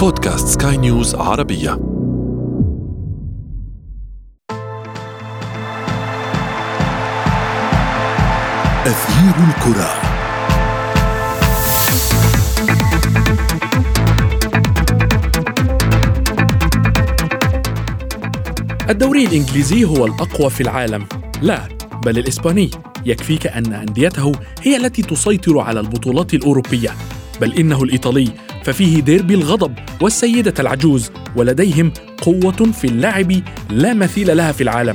بودكاست سكاي نيوز عربية. أثير الكرة. الدوري الإنجليزي هو الأقوى في العالم. لا بل الإسباني. يكفيك أن أنديته هي التي تسيطر على البطولات الأوروبية. بل إنه الإيطالي. ففيه ديربي الغضب والسيدة العجوز ولديهم قوة في اللعب لا مثيل لها في العالم.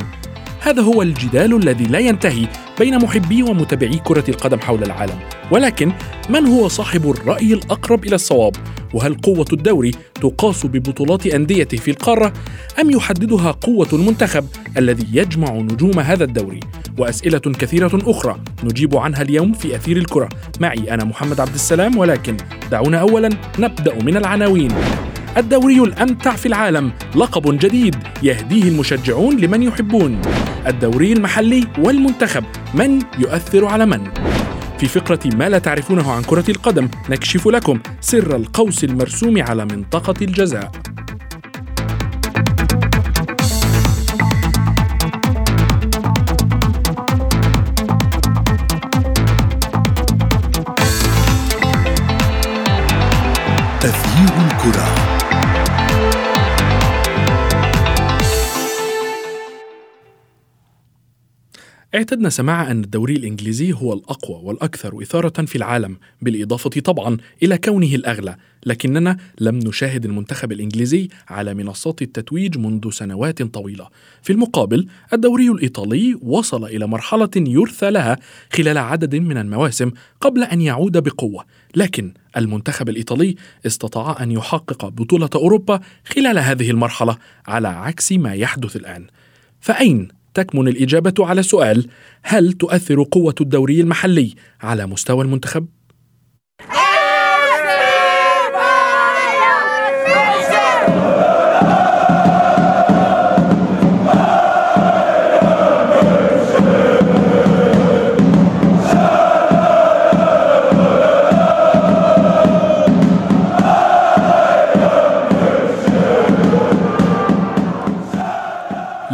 هذا هو الجدال الذي لا ينتهي. بين محبي ومتابعي كرة القدم حول العالم ولكن من هو صاحب الرأي الأقرب إلى الصواب؟ وهل قوة الدوري تقاس ببطولات أنديته في القارة أم يحددها قوة المنتخب الذي يجمع نجوم هذا الدوري؟ وأسئلة كثيرة أخرى نجيب عنها اليوم في أثير الكرة معي أنا محمد عبد السلام ولكن دعونا أولا نبدأ من العناوين الدوري الأمتع في العالم. لقب جديد يهديه المشجعون لمن يحبون. الدوري المحلي والمنتخب من يؤثر على من؟ في فقرة ما لا تعرفونه عن كرة القدم نكشف لكم سر القوس المرسوم على منطقة الجزاء. اعتدنا سماع أن الدوري الإنجليزي هو الأقوى والأكثر إثارة في العالم بالإضافة طبعا إلى كونه الأغلى لكننا لم نشاهد المنتخب الإنجليزي على منصات التتويج منذ سنوات طويلة. في المقابل الدوري الإيطالي وصل إلى مرحلة يرثى لها خلال عدد من المواسم قبل أن يعود بقوة لكن المنتخب الإيطالي استطاع أن يحقق بطولة أوروبا خلال هذه المرحلة على عكس ما يحدث الآن. فأين تكمن الإجابة على سؤال هل تؤثر قوة الدوري المحلي على مستوى المنتخب؟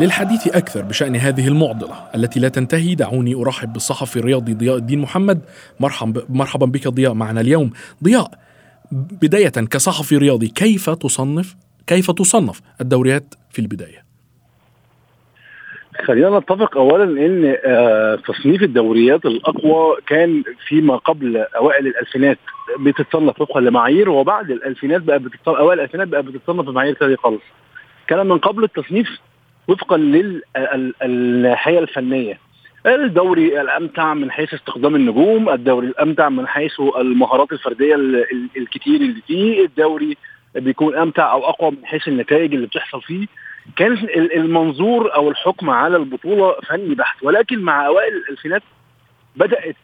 للحديث أكثر بشأن هذه المعضلة التي لا تنتهي دعوني أرحب بالصحفي الرياضي ضياء الدين محمد مرحبا مرحبا بك ضياء معنا اليوم ضياء بداية كصحفي رياضي كيف تصنف كيف تصنف الدوريات في البداية؟ خلينا نتفق اولا إن آه، تصنيف الدوريات الأقوى كان فيما قبل أوائل الألفينات بتتصنف وفقا لمعايير وبعد الألفينات بقى بتتصنف أوائل الألفينات بقى بتتصنف بمعايير ثانية خالص. كان من قبل التصنيف وفقا للناحيه الفنية. الدوري الأمتع من حيث استخدام النجوم، الدوري الأمتع من حيث المهارات الفردية الكتير اللي فيه، الدوري بيكون أمتع أو أقوى من حيث النتائج اللي بتحصل فيه. كان المنظور أو الحكم على البطولة فني بحت ولكن مع أوائل الألفينات بدأت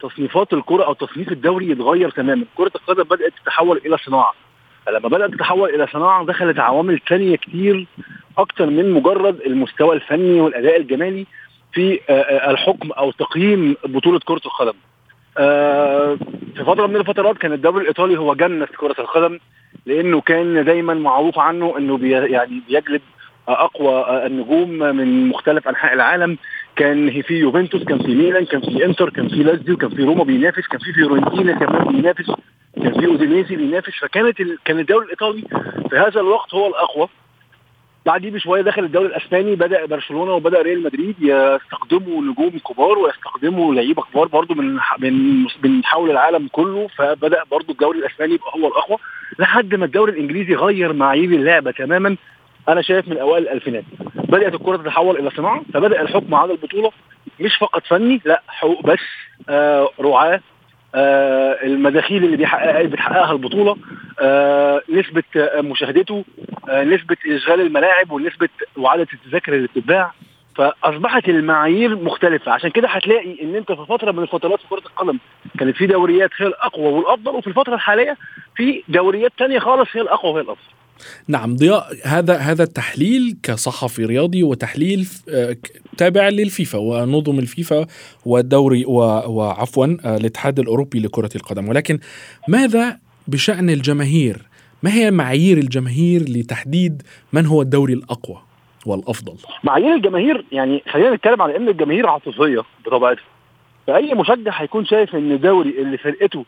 تصنيفات الكرة أو تصنيف الدوري يتغير تماما، كرة القدم بدأت تتحول إلى صناعة. لما بدأت تتحول إلى صناعة دخلت عوامل ثانية كتير أكتر من مجرد المستوى الفني والأداء الجمالي في الحكم أو تقييم بطولة كرة القدم. في فترة من الفترات كان الدوري الإيطالي هو جنة كرة القدم لأنه كان دايما معروف عنه إنه بي يعني بيجلب أقوى النجوم من مختلف أنحاء العالم كان في يوفنتوس كان في ميلان كان في انتر كان في لازيو كان في روما بينافس كان في فيورنتينا كمان بينافس كان في اودينيزي بينافس. فكانت ال... كان الدوري الإيطالي في هذا الوقت هو الأقوى. بعديه بشوية دخل الدوري الأسباني بدأ برشلونة وبدأ ريال مدريد يستخدموا نجوم كبار ويستخدموا لعيبة كبار برضو من من من حول العالم كله. فبدأ برضو الدوري الأسباني يبقى هو الأقوى لحد ما الدوري الإنجليزي غير معايير اللعبة تماما. أنا شايف من أوائل الألفينات. بدأت الكرة تتحول إلى صناعة فبدأ الحكم على البطولة مش فقط فني لا حقوق بس آه رعاة آه المداخيل اللي بيحققها بتحققها البطولة آه نسبة آه مشاهدته آه نسبة إشغال الملاعب ونسبة وعدد التذاكر اللي بتتباع. فأصبحت المعايير مختلفة. عشان كده هتلاقي إن أنت في فترة من الفترات في كرة القدم كانت في دوريات هي الأقوى والأفضل وفي الفترة الحالية في دوريات تانية خالص هي الأقوى وهي الأفضل. نعم ضياء هذا هذا التحليل كصحفي رياضي وتحليل تابع للفيفا ونظم الفيفا والدوري وعفوا الاتحاد الأوروبي لكرة القدم. ولكن ماذا بشأن الجماهير؟ ما هي معايير الجماهير لتحديد من هو الدوري الأقوى والأفضل؟ معايير الجماهير يعني خلينا نتكلم على إن الجماهير عاطفية بطبيعتها. فأي مشجع هيكون شايف إن الدوري اللي فرقته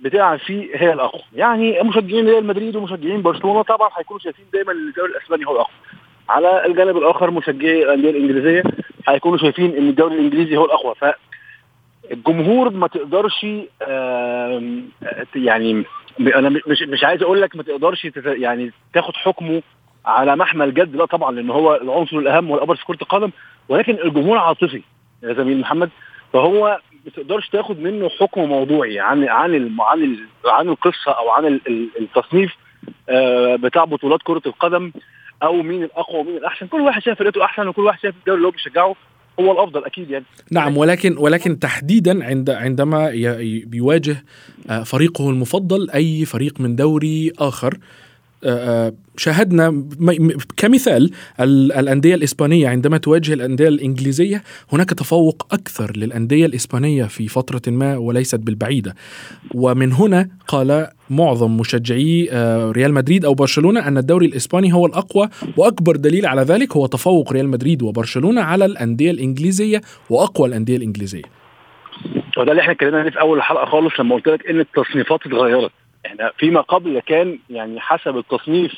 بتلعب فيه هي الأقوى. يعني مشجعين ريال مدريد ومشجعين برشلونة طبعا هيكونوا شايفين دايما إن الدوري الإسباني هو الأقوى. على الجانب الآخر مشجعي الأندية الإنجليزية هيكونوا شايفين إن الدوري الإنجليزي هو الأقوى. ف الجمهور ما تقدرش يعني أنا مش مش عايز أقول لك ما تقدرش يعني تاخد حكمه على محمل جد لا طبعا لأن هو العنصر الأهم والأبرز في كرة القدم ولكن الجمهور عاطفي يا زميل محمد. فهو ما تقدرش تاخد منه حكم موضوعي عن عن عن عن القصة أو عن ال- ال- التصنيف آه، بتاع بطولات كرة القدم أو مين الأقوى ومين الأحسن. كل واحد شايف فرقته أحسن وكل واحد شايف الدوري اللي هو بيشجعه هو الأفضل أكيد يعني. نعم ولكن ولكن تحديدا عند عندما بيواجه آه، فريقه المفضل أي فريق من دوري آخر شاهدنا م- م- كمثال ال- الأندية الإسبانية عندما تواجه الأندية الإنجليزية هناك تفوق أكثر للأندية الإسبانية في فترة ما وليست بالبعيدة. ومن هنا قال معظم مشجعي آه، ريال مدريد أو برشلونة أن الدوري الإسباني هو الأقوى وأكبر دليل على ذلك هو تفوق ريال مدريد وبرشلونة على الأندية الإنجليزية وأقوى الأندية الإنجليزية. وده اللي إحنا اتكلمنا عليه في أول الحلقة خالص لما قلت لك إن التصنيفات اتغيرت. إحنا فيما قبل كان يعني حسب التصنيف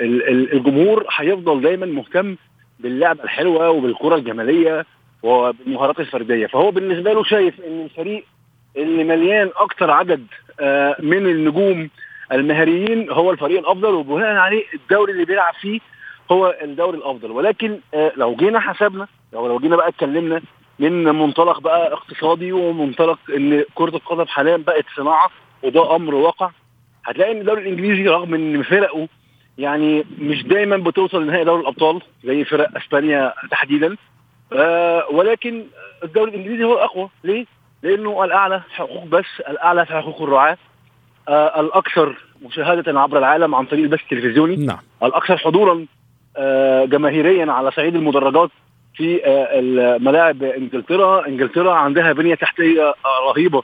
ال- ال- الجمهور هيفضل دايما مهتم باللعبة الحلوة وبالكرة الجمالية وبالمهارات الفردية. فهو بالنسبة له شايف إن الفريق اللي مليان أكتر عدد آه، من النجوم المهاريين هو الفريق الأفضل وبناء عليه الدوري اللي بيلعب فيه هو الدوري الأفضل. ولكن آه، لو جينا حسبنا لو لو جينا بقى اتكلمنا من منطلق بقى اقتصادي ومنطلق إن كرة القدم حاليا بقت صناعة وده أمر واقع. هتلاقي إن الدوري الإنجليزي رغم إن فرقه يعني مش دايما بتوصل لنهائي دوري الأبطال زي فرق إسبانيا تحديدا آه ولكن الدوري الإنجليزي هو الأقوى. ليه؟ لأنه الأعلى في حقوق بس الأعلى في حقوق الرعاة. آه الأكثر مشاهدة عبر العالم عن طريق البث التلفزيوني. نعم. الأكثر حضورا آه، جماهيريا على صعيد المدرجات في آه، الملاعب إنجلترا. إنجلترا عندها بنية تحتية آه، رهيبة.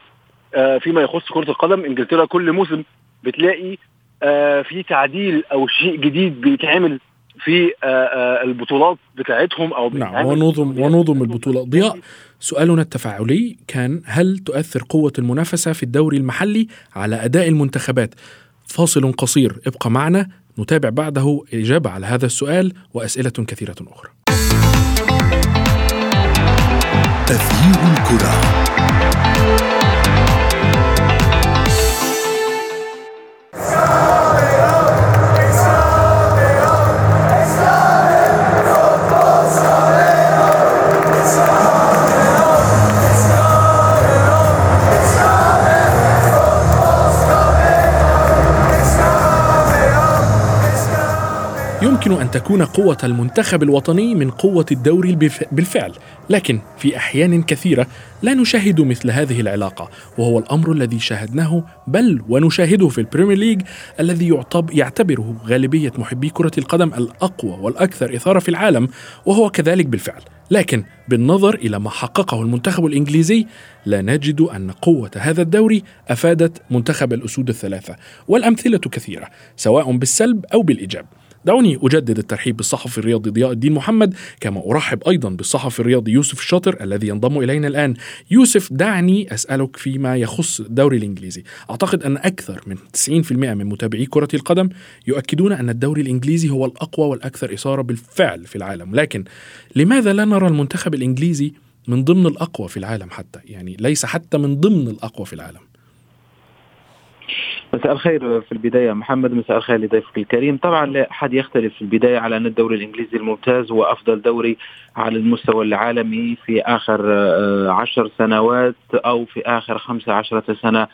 فيما يخص كرة القدم إنجلترا كل موسم بتلاقي آه، في تعديل أو شيء جديد بيتعمل في آه، آه، البطولات بتاعتهم أو نعم ونظم ونظم البطولة. ضياء سؤالنا التفاعلي كان هل تؤثر قوة المنافسة في الدوري المحلي على أداء المنتخبات؟ فاصل قصير ابقى معنا نتابع بعده إجابة على هذا السؤال وأسئلة كثيرة أخرى. تغيير الكرة. تكون قوة المنتخب الوطني من قوة الدوري بالفعل. لكن في أحيان كثيرة لا نشاهد مثل هذه العلاقة وهو الأمر الذي شاهدناه بل ونشاهده في ال Premier League الذي يعتب يعتبره غالبية محبي كرة القدم الأقوى والأكثر إثارة في العالم وهو كذلك بالفعل. لكن بالنظر إلى ما حققه المنتخب الإنجليزي لا نجد أن قوة هذا الدوري أفادت منتخب الأسود الثلاثة. والأمثلة كثيرة سواء بالسلب أو بالإيجاب. دعوني أجدد الترحيب بالصحفي الرياضي ضياء الدين محمد كما أرحب أيضا بالصحفي الرياضي يوسف الشاطر الذي ينضم إلينا الآن. يوسف دعني أسألك فيما يخص الدوري الإنجليزي. أعتقد أن أكثر من 90% من متابعي كرة القدم يؤكدون أن الدوري الإنجليزي هو الأقوى والأكثر إثارة بالفعل في العالم. لكن لماذا لا نرى المنتخب الإنجليزي من ضمن الأقوى في العالم حتى؟ يعني ليس حتى من ضمن الأقوى في العالم. مساء الخير في البداية. محمد مساء الخير لضيفك الكريم. طبعا لا أحد يختلف في البداية على أن الدوري الإنجليزي الممتاز هو أفضل دوري على المستوى العالمي في آخر آه، عشر سنوات أو في آخر خمسة عشرة سنة آه،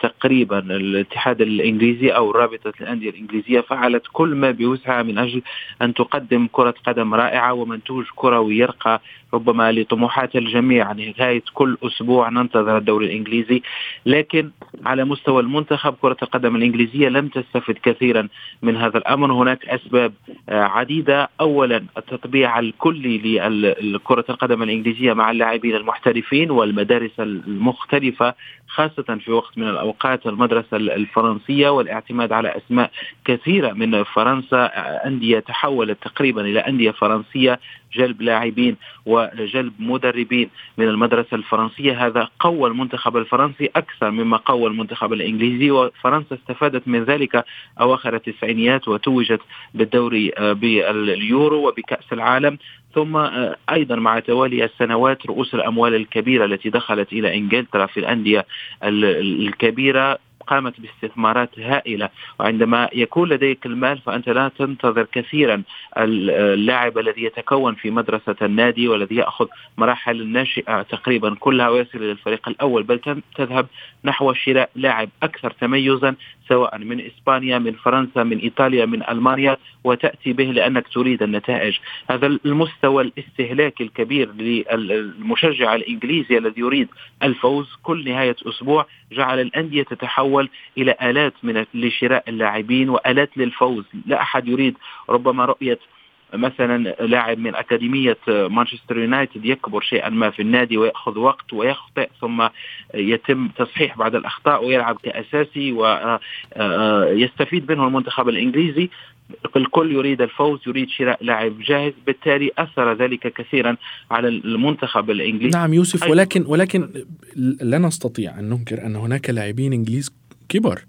تقريبا الاتحاد الإنجليزي أو رابطة الأندية الإنجليزية فعلت كل ما بوسعها من أجل أن تقدم كرة قدم رائعة ومنتوج كروي يرقى ربما لطموحات الجميع. نهاية كل أسبوع ننتظر الدوري الإنجليزي. لكن على مستوى المنتخب كرة القدم الإنجليزية لم تستفد كثيرا من هذا الأمر. هناك أسباب آه، عديدة. أولا التطبيع الكلي لكرة القدم الإنجليزية مع اللاعبين المحترفين والمدارس المختلفة خاصة في وقت من الأوقات المدرسة الفرنسية والاعتماد على أسماء كثيرة من فرنسا. أندية تحولت تقريبا إلى أندية فرنسية جلب لاعبين وجلب مدربين من المدرسة الفرنسية. هذا قوى المنتخب الفرنسي أكثر مما قوى المنتخب الإنجليزي وفرنسا استفادت من ذلك أواخر التسعينيات وتوجت بالدوري آه، باليورو وبكأس العالم. ثم آه، أيضا مع توالي السنوات رؤوس الأموال الكبيرة التي دخلت إلى إنجلترا في الأندية الكبيرة. قامت باستثمارات هائلة. وعندما يكون لديك المال فأنت لا تنتظر كثيرا اللاعب الذي يتكون في مدرسة النادي والذي يأخذ مراحل الناشئة تقريبا كلها ويصل إلى الفريق الأول بل تذهب نحو شراء لاعب أكثر تميزا سواء من إسبانيا من فرنسا من إيطاليا من ألمانيا وتأتي به لأنك تريد النتائج. هذا المستوى الاستهلاكي الكبير للمشجع الإنجليزي الذي يريد الفوز كل نهاية أسبوع جعل الأندية تتحول إلى آلات من لشراء اللاعبين وآلات للفوز. لا أحد يريد ربما رؤية مثلا لاعب من أكاديمية مانشستر يونايتد يكبر شيئا ما في النادي ويأخذ وقت ويخطئ ثم يتم تصحيح بعض الأخطاء ويلعب كأساسي ويستفيد منه المنتخب الإنجليزي. الكل يريد الفوز يريد شراء لاعب جاهز بالتالي أثر ذلك كثيرا على المنتخب الإنجليزي. نعم يوسف ولكن ولكن لا نستطيع أن ننكر أن هناك لاعبين إنجليز كبر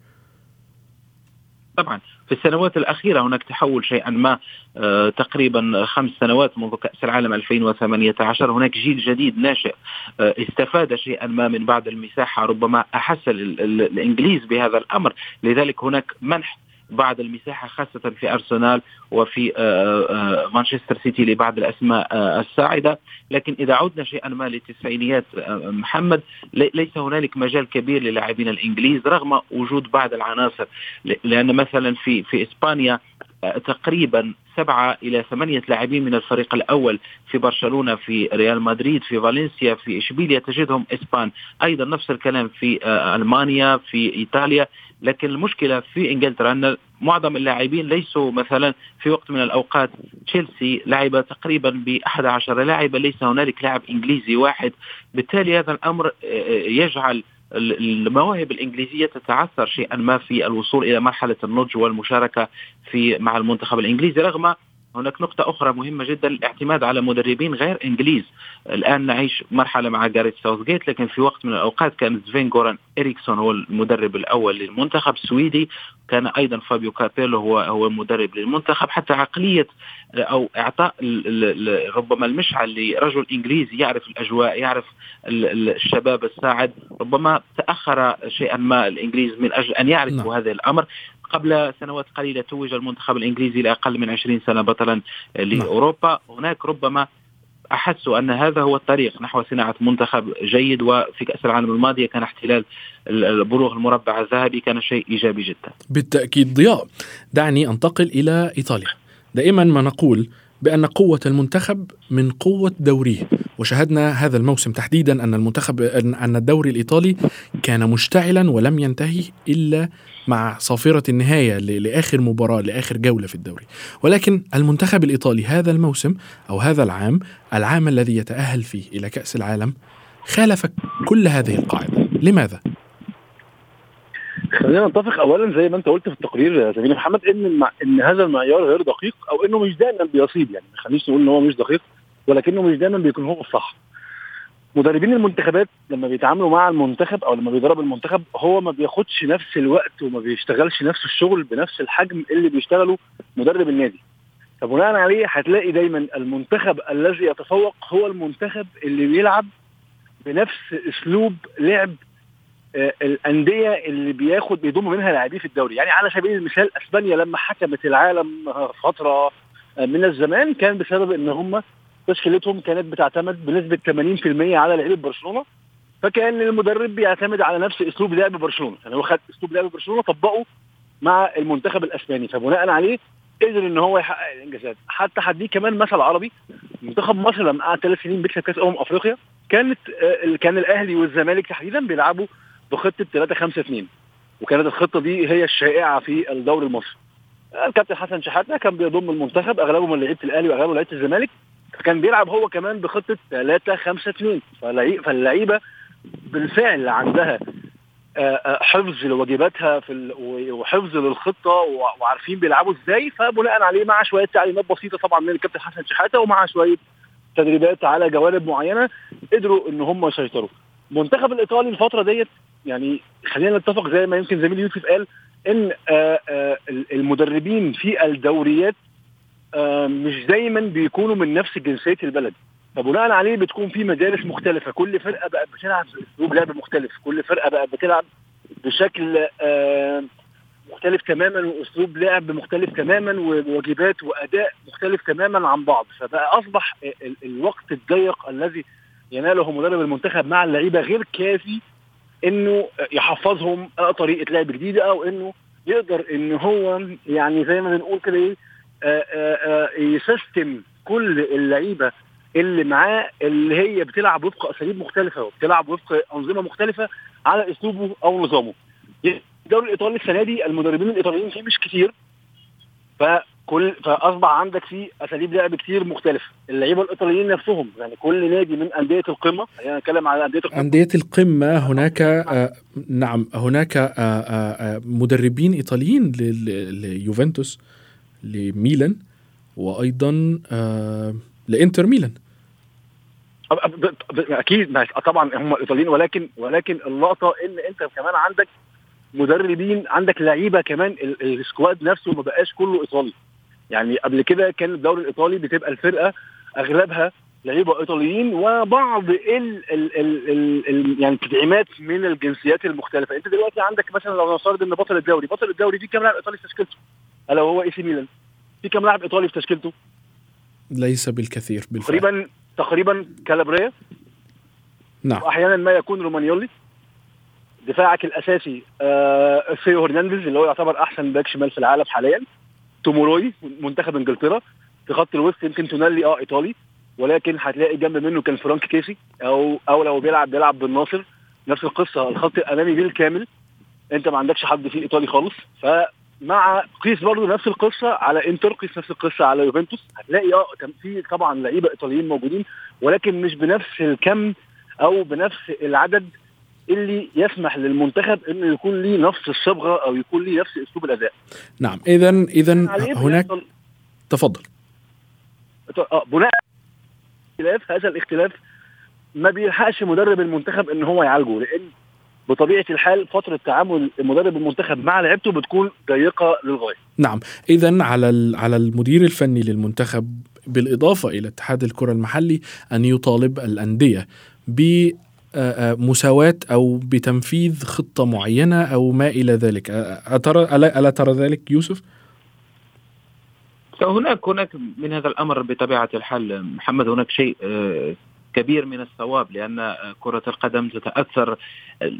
طبعا. في السنوات الأخيرة هناك تحول شيئا ما آه تقريبا خمس سنوات منذ كأس العالم 2018 هناك جيل جديد ناشئ آه استفاد شيئا ما من بعض المساحة ربما أحس الإنجليز بهذا الأمر. لذلك هناك منح بعض المساحة خاصة في أرسنال وفي آه، آه، مانشستر سيتي لبعض الأسماء آه، الساعدة. لكن إذا عدنا شيئا ما للتسعينيات محمد ليس هنالك مجال كبير للاعبين الإنجليز رغم وجود بعض العناصر. لأن مثلا في في إسبانيا تقريبا سبعة إلى ثمانية لاعبين من الفريق الأول في برشلونة في ريال مدريد في فالنسيا في إشبيليا تجدهم إسبان. أيضا نفس الكلام في ألمانيا في إيطاليا. لكن المشكلة في إنجلترا أن معظم اللاعبين ليسوا مثلا في وقت من الأوقات تشيلسي لعب تقريبا ب 11 لاعبا ليس هنالك لاعب إنجليزي واحد. بالتالي هذا الأمر آه، آه، يجعل المواهب الإنجليزية تتعثر شيئا ما في الوصول إلى مرحلة النضج والمشاركة في مع المنتخب الإنجليزي رغم هناك نقطة أخرى مهمة جدا الاعتماد على مدربين غير إنجليز. الآن نعيش مرحلة مع جاريت ساوثجيت لكن في وقت من الأوقات كان سفين جوران إريكسون هو المدرب الأول للمنتخب السويدي. كان أيضا فابيو كابيلو هو هو المدرب للمنتخب. حتى عقلية أو إعطاء ربما المشعل لرجل إنجليزي يعرف الأجواء يعرف الشباب الساعد. ربما تأخر شيئا ما الإنجليز من أجل أن يعرفوا نعم. هذا الأمر. قبل سنوات قليلة توج المنتخب الإنجليزي لأقل من 20 سنة بطلا لأوروبا هناك ربما احسوا أن هذا هو الطريق نحو صناعة منتخب جيد وفي كأس العالم الماضيه كان احتلال البلوغ المربع الذهبي كان شيء إيجابي جدا. بالتأكيد ضياء دعني أنتقل إلى إيطاليا. دائما ما نقول بأن قوة المنتخب من قوة دوريه وشاهدنا هذا الموسم تحديدا أن المنتخب أن الدوري الإيطالي كان مشتعلا ولم ينتهي إلا مع صافرة النهاية لآخر مباراة لآخر جولة في الدوري ولكن المنتخب الإيطالي هذا الموسم أو هذا العام العام الذي يتأهل فيه إلى كأس العالم خالف كل هذه القاعدة لماذا؟ خلينا نتفق اولا زي ما أنت قلت في التقرير يا زميلي محمد إن. إن هذا المعيار غير دقيق أو إنه مش دايما بيصيب يعني ما نقول إن هو مش دقيق ولكنه مش دايما بيكون هو الصح. مدربين المنتخبات لما بيتعاملوا مع المنتخب أو لما بيدرب المنتخب هو ما بياخدش نفس الوقت وما بيشتغلش نفس الشغل بنفس الحجم اللي بيشتغله مدرب النادي. فبناء عليه هتلاقي دايما المنتخب الذي يتفوق هو المنتخب اللي بيلعب بنفس أسلوب لعب آه، الأندية اللي بياخد بيضم منها لاعبين في الدوري. يعني على سبيل المثال إسبانيا لما حكمت العالم فترة من الزمان كان بسبب إن هم تشكيلتهم كانت بتعتمد بنسبة 80% على لعيبة برشلونة فكأن المدرب بيعتمد على نفس أسلوب لعب برشلونة. يعني هو خد أسلوب لعب برشلونة طبقه مع المنتخب الأسباني. فبناء عليه قدر إن هو يحقق الإنجازات. حتى هديك كمان مثل عربي منتخب مصر لما قعد ثلاث سنين بيكسب كأس أمم أفريقيا كانت آه، كان الأهلي والزمالك تحديدا بيلعبوا بخطة 3 5 2 وكانت الخطة دي هي الشائعة في الدوري المصري. الكابتن حسن شحاتة كان بيضم المنتخب أغلبه من لعيبة الأهلي وأغلبه لعيبة الزمالك. فكان بيلعب هو كمان بخطة 3 5 2 فاللعيبة بالفعل عندها حفظ لواجباتها في وحفظ للخطة وعارفين بيلعبوا إزاي فبناء عليه مع شوية تعليمات بسيطة طبعا من الكابتن حسن شحاتة ومع شوية تدريبات على جوانب معينة قدروا إن هم يسيطروا. المنتخب الإيطالي الفترة ديت يعني خلينا نتفق زي ما يمكن زميلي يوسف قال إن المدربين في الدوريات مش دايما بيكونوا من نفس جنسية البلد. فبناء عليه بتكون في مدارس مختلفة. كل فرقة بقت بتلعب باسلوب لعب مختلف. كل فرقة بقت بتلعب بشكل مختلف تماما وأسلوب لعب مختلف تماما وواجبات وأداء مختلف تماما عن بعض. فبقى أصبح الوقت الضيق الذي يناله مدرب المنتخب مع اللعيبة غير كافي إنه يحفظهم طريقة لعب جديدة أو إنه يقدر إن هو يعني زي ما بنقول كده إيه يسيستم كل اللعيبة اللي معاه اللي هي بتلعب وفق أساليب مختلفة وبتلعب وفق أنظمة مختلفة على أسلوبه أو نظامه. الدوري الإيطالي السنة دي المدربين الإيطاليين فيه مش كتير فكل فأصبح عندك فيه أساليب لعب كتير مختلفة، اللعيبة الإيطاليين نفسهم يعني كل نادي من أندية القمة خلينا نتكلم على أندية القمة. أندية القمة هناك آه نعم هناك آه آه مدربين إيطاليين ليوفنتوس. لميلان وأيضا آه لإنتر ميلان. أكيد طبعا هم الايطاليين ولكن ولكن اللقطة إن انت كمان عندك مدربين عندك لعيبة كمان ال squad نفسه ما بقاش كله إيطالي. يعني قبل كده كان الدوري الإيطالي بتبقى الفرقة أغلبها لعيبة إيطاليين وبعض ال ال ال ال ال يعني تدعيمات من الجنسيات المختلفة. أنت دلوقتي عندك مثلا لو نفترض إن بطل الدوري بطل الدوري في كام لاعب إيطالي في تشكيلته ألا وهو AC Milan. في كام لاعب إيطالي في تشكيلته؟ ليس بالكثير بالفعل. تقريبا تقريبا كالابريا. نعم. واحيانا ما يكون رومانيولي. دفاعك الأساسي آه ثيو هرنانديز اللي هو يعتبر أحسن back شمال في العالم حاليا. توموري منتخب إنجلترا. في خط الوسط يمكن تونالي آه إيطالي. ولكن هتلاقي جنب منه كان فرانك كيسي أو أو لو بيلعب بيلعب بن ناصر. نفس القصة الخط الأمامي بالكامل. أنت ما عندكش حد فيه إيطالي خالص. فمع قيس برضه نفس القصة على إنتر قيس نفس القصة على يوفنتوس هتلاقي آه في طبعا لعيبة إيطاليين موجودين ولكن مش بنفس الكم أو بنفس العدد اللي يسمح للمنتخب انه يكون ليه نفس الصبغة أو يكون ليه نفس أسلوب الأداء. نعم اذا اذا هناك تفضل. آه بناء اختلاف هذا الاختلاف ما بيلحقش مدرب المنتخب إن هو يعالجه لأن بطبيعة الحال فترة تعامل مدرب المنتخب مع لعيبته بتكون ضيقة للغاية. نعم، اذا على على المدير الفني للمنتخب بالإضافة إلى اتحاد الكرة المحلي أن يطالب الأندية ب مساواة أو بتنفيذ خطة معينة أو ما إلى ذلك أترى ألا, ألا ترى ذلك يوسف؟ هناك هناك من هذا الأمر بطبيعة الحال محمد هناك شيء كبير من الصواب لأن كرة القدم تتأثر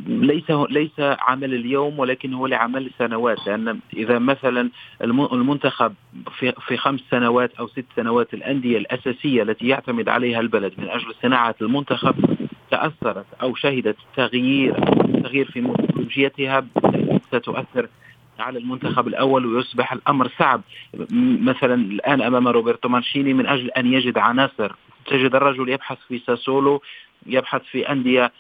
ليس ليس عمل اليوم ولكن هو لعمل سنوات. لأن إذا مثلا المنتخب في في خمس سنوات أو ست سنوات الأندية الأساسية التي يعتمد عليها البلد من أجل صناعة المنتخب تأثرت أو شهدت تغيير تغيير في ميثودولوجيتها ستؤثر على المنتخب الأول ويصبح الأمر صعب. مثلا الآن أمام روبرتو مانشيني من أجل أن يجد عناصر تجد الرجل يبحث في ساسولو يبحث في أندية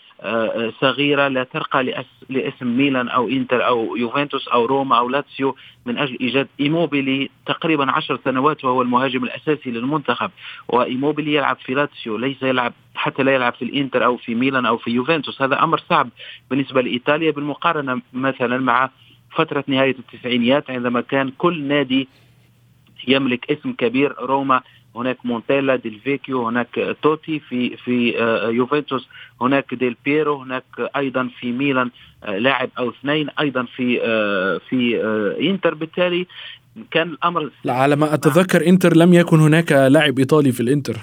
صغيرة لا ترقى لاسم ميلان أو إنتر أو يوفنتوس أو روما أو لاتسيو من أجل إيجاد إيموبيلي تقريبا عشر سنوات وهو المهاجم الأساسي للمنتخب. وإيموبيلي يلعب في لاتسيو ليس يلعب حتى لا يلعب في الإنتر أو في ميلان أو في يوفنتوس. هذا أمر صعب بالنسبة لإيطاليا. بالمقارنة مثلا مع فترة نهاية التسعينيات عندما كان كل نادي يملك اسم كبير روما هناك مونتيلا ديل فيكيو هناك توتي في في يوفنتوس هناك ديل بيرو هناك أيضا في ميلان لاعب أو اثنين أيضا في في إنتر. بالتالي كان الأمر لا على ما أتذكر إنتر لم يكن هناك لاعب إيطالي في الإنتر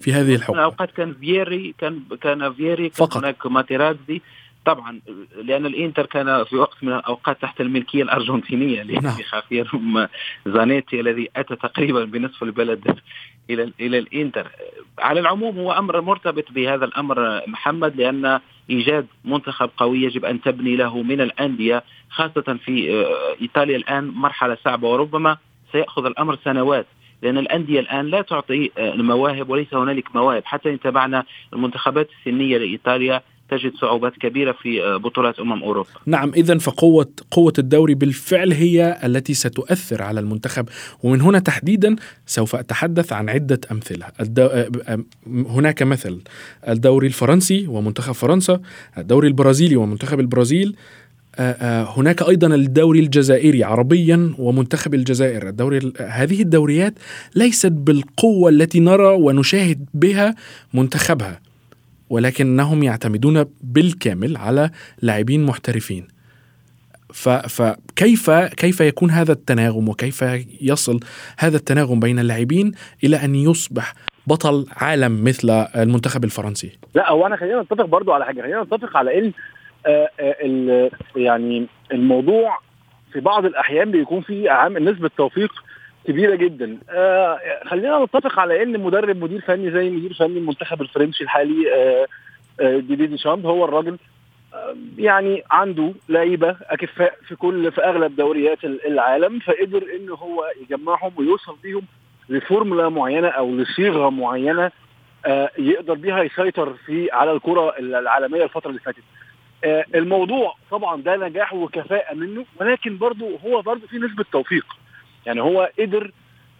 في هذه الحقبة. اوقات كان فييري كان كان فييري كان فقط. هناك ماتيرازي. طبعا لأن الإنتر كان في وقت من الأوقات تحت الملكية الأرجنتينية لخافير زانيتي الذي أتى تقريبا بنصف البلد إلى إلى الإنتر. على العموم هو أمر مرتبط بهذا الأمر محمد لأن إيجاد منتخب قوي يجب أن تبني له من الأندية خاصة في إيطاليا الآن مرحلة صعبة وربما سيأخذ الأمر سنوات. لأن الأندية الآن لا تعطي المواهب وليس هنالك مواهب. حتى إن تابعنا المنتخبات السنية لإيطاليا تجد صعوبات كبيرة في آه، بطولات أمم أوروبا. نعم اذا فقوة قوة الدوري بالفعل هي التي ستؤثر على المنتخب ومن هنا تحديدا سوف أتحدث عن عدة أمثلة. الدو... هناك مثل الدوري الفرنسي ومنتخب فرنسا، الدوري البرازيلي ومنتخب البرازيل، هناك أيضا الدوري الجزائري عربيا ومنتخب الجزائر الدوري هذه الدوريات ليست بالقوة التي نرى ونشاهد بها منتخبها ولكنهم يعتمدون بالكامل على لاعبين محترفين. فكيف كيف يكون هذا التناغم وكيف يصل هذا التناغم بين اللاعبين إلى أن يصبح بطل عالم مثل المنتخب الفرنسي؟ لا هو أنا خلينا نتفق برضو على حاجة. خلينا نتفق على إن آه، آه، يعني الموضوع في بعض الأحيان بيكون فيه عامل نسبة توفيق كبيرة جدا. آه خلينا نتفق على إن مدرب مدير فني زي مدير فني المنتخب الفرنسي الحالي آه آه ديدي ديشامب هو الراجل آه يعني عنده لعيبة أكفاء في كل في أغلب دوريات العالم فقدر إن هو يجمعهم ويوصل بيهم لفورمولا معينة أو لصيغة معينة آه يقدر بيها يسيطر في على الكرة العالمية الفترة اللي فاتت. آه الموضوع طبعا ده نجاح وكفاءة منه ولكن برضه هو برضه في نسبة توفيق. يعني هو قدر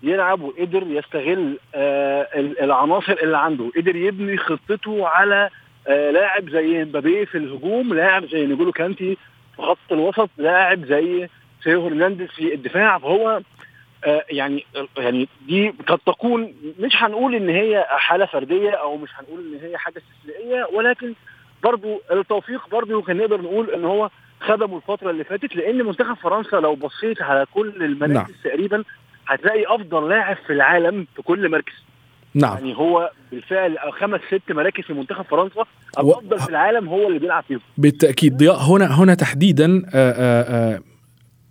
يلعب وقدر يستغل آه العناصر اللي عنده قدر يبني خطته على آه لاعب زي مبابي في الهجوم لاعب زي نجولو كانتي في خط الوسط لاعب زي ثيو هرنانديز في الدفاع. فهو آه يعني يعني دي قد تكون مش هنقول إن هي حالة فردية أو مش هنقول إن هي حاجة استثنائية ولكن برضو التوفيق برضو كان نقدر نقول إن هو خدموا الفترة اللي فاتت لأن منتخب فرنسا لو بصيت على كل المراكز نعم. تقريبا هتلاقي أفضل لاعب في العالم في كل مركز. نعم. يعني هو بالفعل خمس ست مراكز في منتخب فرنسا الافضل و... في العالم هو اللي بيلعب فيهم. بالتأكيد. ضياء هنا هنا تحديدا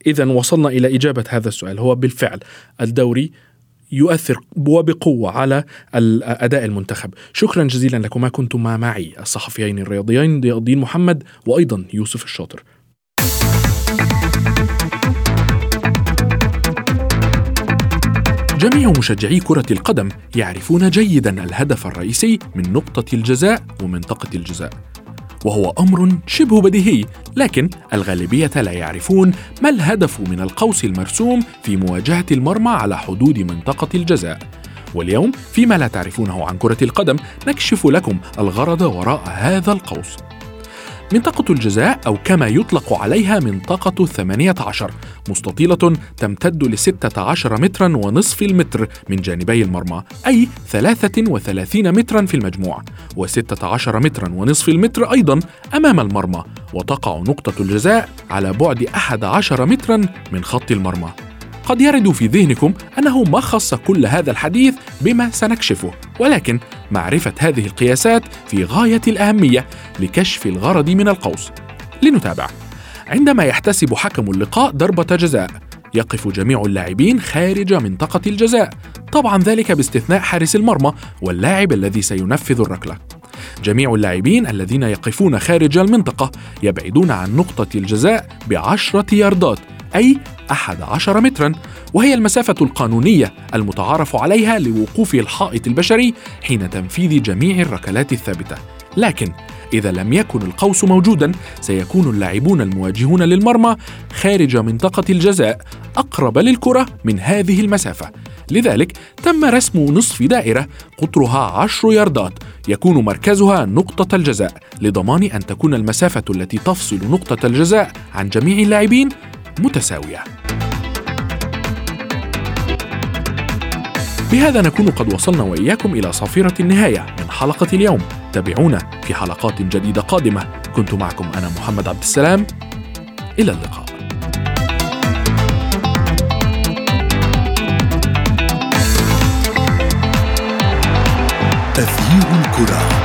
اذا وصلنا إلى إجابة هذا السؤال. هو بالفعل الدوري يؤثر وبقوة على أداء المنتخب. شكرا جزيلا لكما كنتما معي الصحفيين الرياضيين ضياء الدين محمد وأيضا يوسف الشاطر. جميع مشجعي كرة القدم يعرفون جيدا الهدف الرئيسي من نقطة الجزاء ومنطقة الجزاء. وهو أمر شبه بديهي لكن الغالبية لا يعرفون ما الهدف من القوس المرسوم في مواجهة المرمى على حدود منطقة الجزاء. واليوم فيما لا تعرفونه عن كرة القدم نكشف لكم الغرض وراء هذا القوس. منطقة الجزاء أو كما يطلق عليها منطقة الثمانية عشر مستطيلة تمتد لستة عشر مترا ونصف المتر من جانبي المرمى أي ثلاثة وثلاثين مترا في المجموع وستة عشر مترا ونصف المتر أيضا أمام المرمى وتقع نقطة الجزاء على بعد أحد عشر مترا من خط المرمى. قد يرد في ذهنكم أنه ما خص كل هذا الحديث بما سنكشفه. ولكن معرفة هذه القياسات في غاية الأهمية لكشف الغرض من القوس. لنتابع. عندما يحتسب حكم اللقاء ضربة جزاء يقف جميع اللاعبين خارج منطقة الجزاء. طبعا ذلك باستثناء حارس المرمى واللاعب الذي سينفذ الركلة. جميع اللاعبين الذين يقفون خارج المنطقة يبعدون عن نقطة الجزاء بعشرة ياردات. أي أحد عشر مترا وهي المسافة القانونية المتعارف عليها لوقوف الحائط البشري حين تنفيذ جميع الركلات الثابتة. لكن إذا لم يكن القوس موجودا سيكون اللاعبون المواجهون للمرمى خارج منطقة الجزاء أقرب للكرة من هذه المسافة. لذلك تم رسم نصف دائرة قطرها عشر ياردات يكون مركزها نقطة الجزاء لضمان أن تكون المسافة التي تفصل نقطة الجزاء عن جميع اللاعبين متساوية. بهذا نكون قد وصلنا وإياكم إلى صافرة النهاية من حلقة اليوم. تابعونا في حلقات جديدة قادمة. كنت معكم أنا محمد عبد السلام. إلى اللقاء. تغيير الكرة.